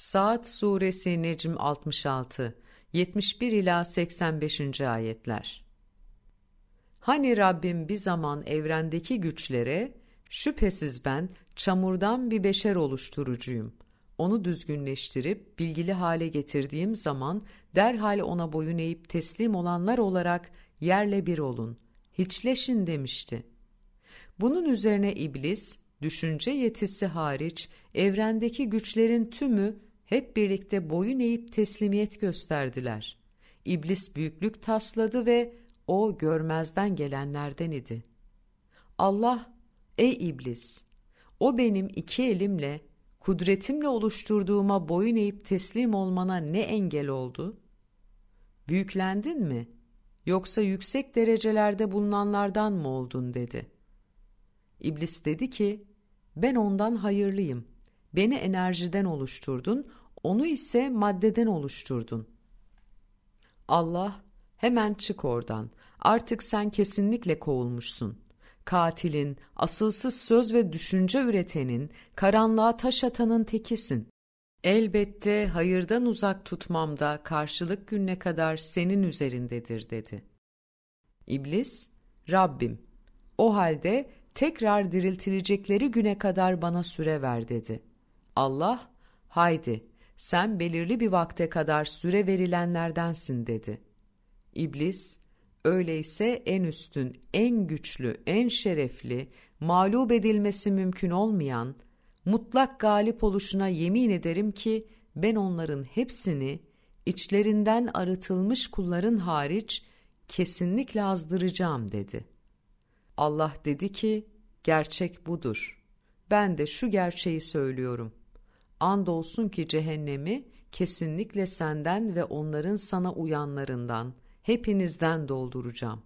Saat Suresi Necm 66 71 ila 85. ayetler. Hani Rabbim bir zaman evrendeki güçlere şüphesiz ben çamurdan bir beşer oluşturucuyum. Onu düzgünleştirip bilgili hale getirdiğim zaman derhal ona boyun eğip teslim olanlar olarak yerle bir olun. Hiçleşin demişti. Bunun üzerine iblis düşünce yetisi hariç evrendeki güçlerin tümü hep birlikte boyun eğip teslimiyet gösterdiler. İblis büyüklük tasladı ve o görmezden gelenlerden idi. Allah, ey iblis, o benim iki elimle, kudretimle oluşturduğuma boyun eğip teslim olmana ne engel oldu? Büyüklendin mi? Yoksa yüksek derecelerde bulunanlardan mı oldun dedi. İblis dedi ki, ben ondan hayırlıyım. Beni enerjiden oluşturdun, onu ise maddeden oluşturdun. Allah, hemen çık oradan. Artık sen kesinlikle kovulmuşsun. Katilin, asılsız söz ve düşünce üretenin, karanlığa taş atanın tekisin. Elbette hayırdan uzak tutmamda karşılık gününe kadar senin üzerindedir dedi. İblis, Rabbim, o halde tekrar diriltilecekleri güne kadar bana süre ver dedi. Allah, haydi sen belirli bir vakte kadar süre verilenlerdensin dedi. İblis, öyleyse en üstün, en güçlü, en şerefli, mağlup edilmesi mümkün olmayan, mutlak galip oluşuna yemin ederim ki ben onların hepsini içlerinden arıtılmış kulların hariç kesinlikle azdıracağım dedi. Allah dedi ki, gerçek budur. Ben de şu gerçeği söylüyorum. Andolsun ki cehennemi kesinlikle senden ve onların sana uyanlarından, hepinizden dolduracağım.